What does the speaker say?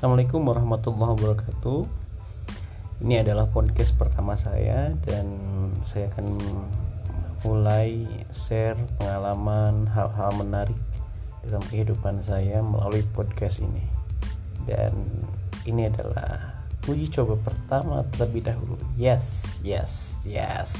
Assalamualaikum warahmatullahi wabarakatuh. Ini adalah podcast pertama saya dan saya akan mulai share pengalaman hal-hal menarik dalam kehidupan saya melalui podcast ini. Dan ini adalah uji coba pertama terlebih dahulu. Yes, yes, yes.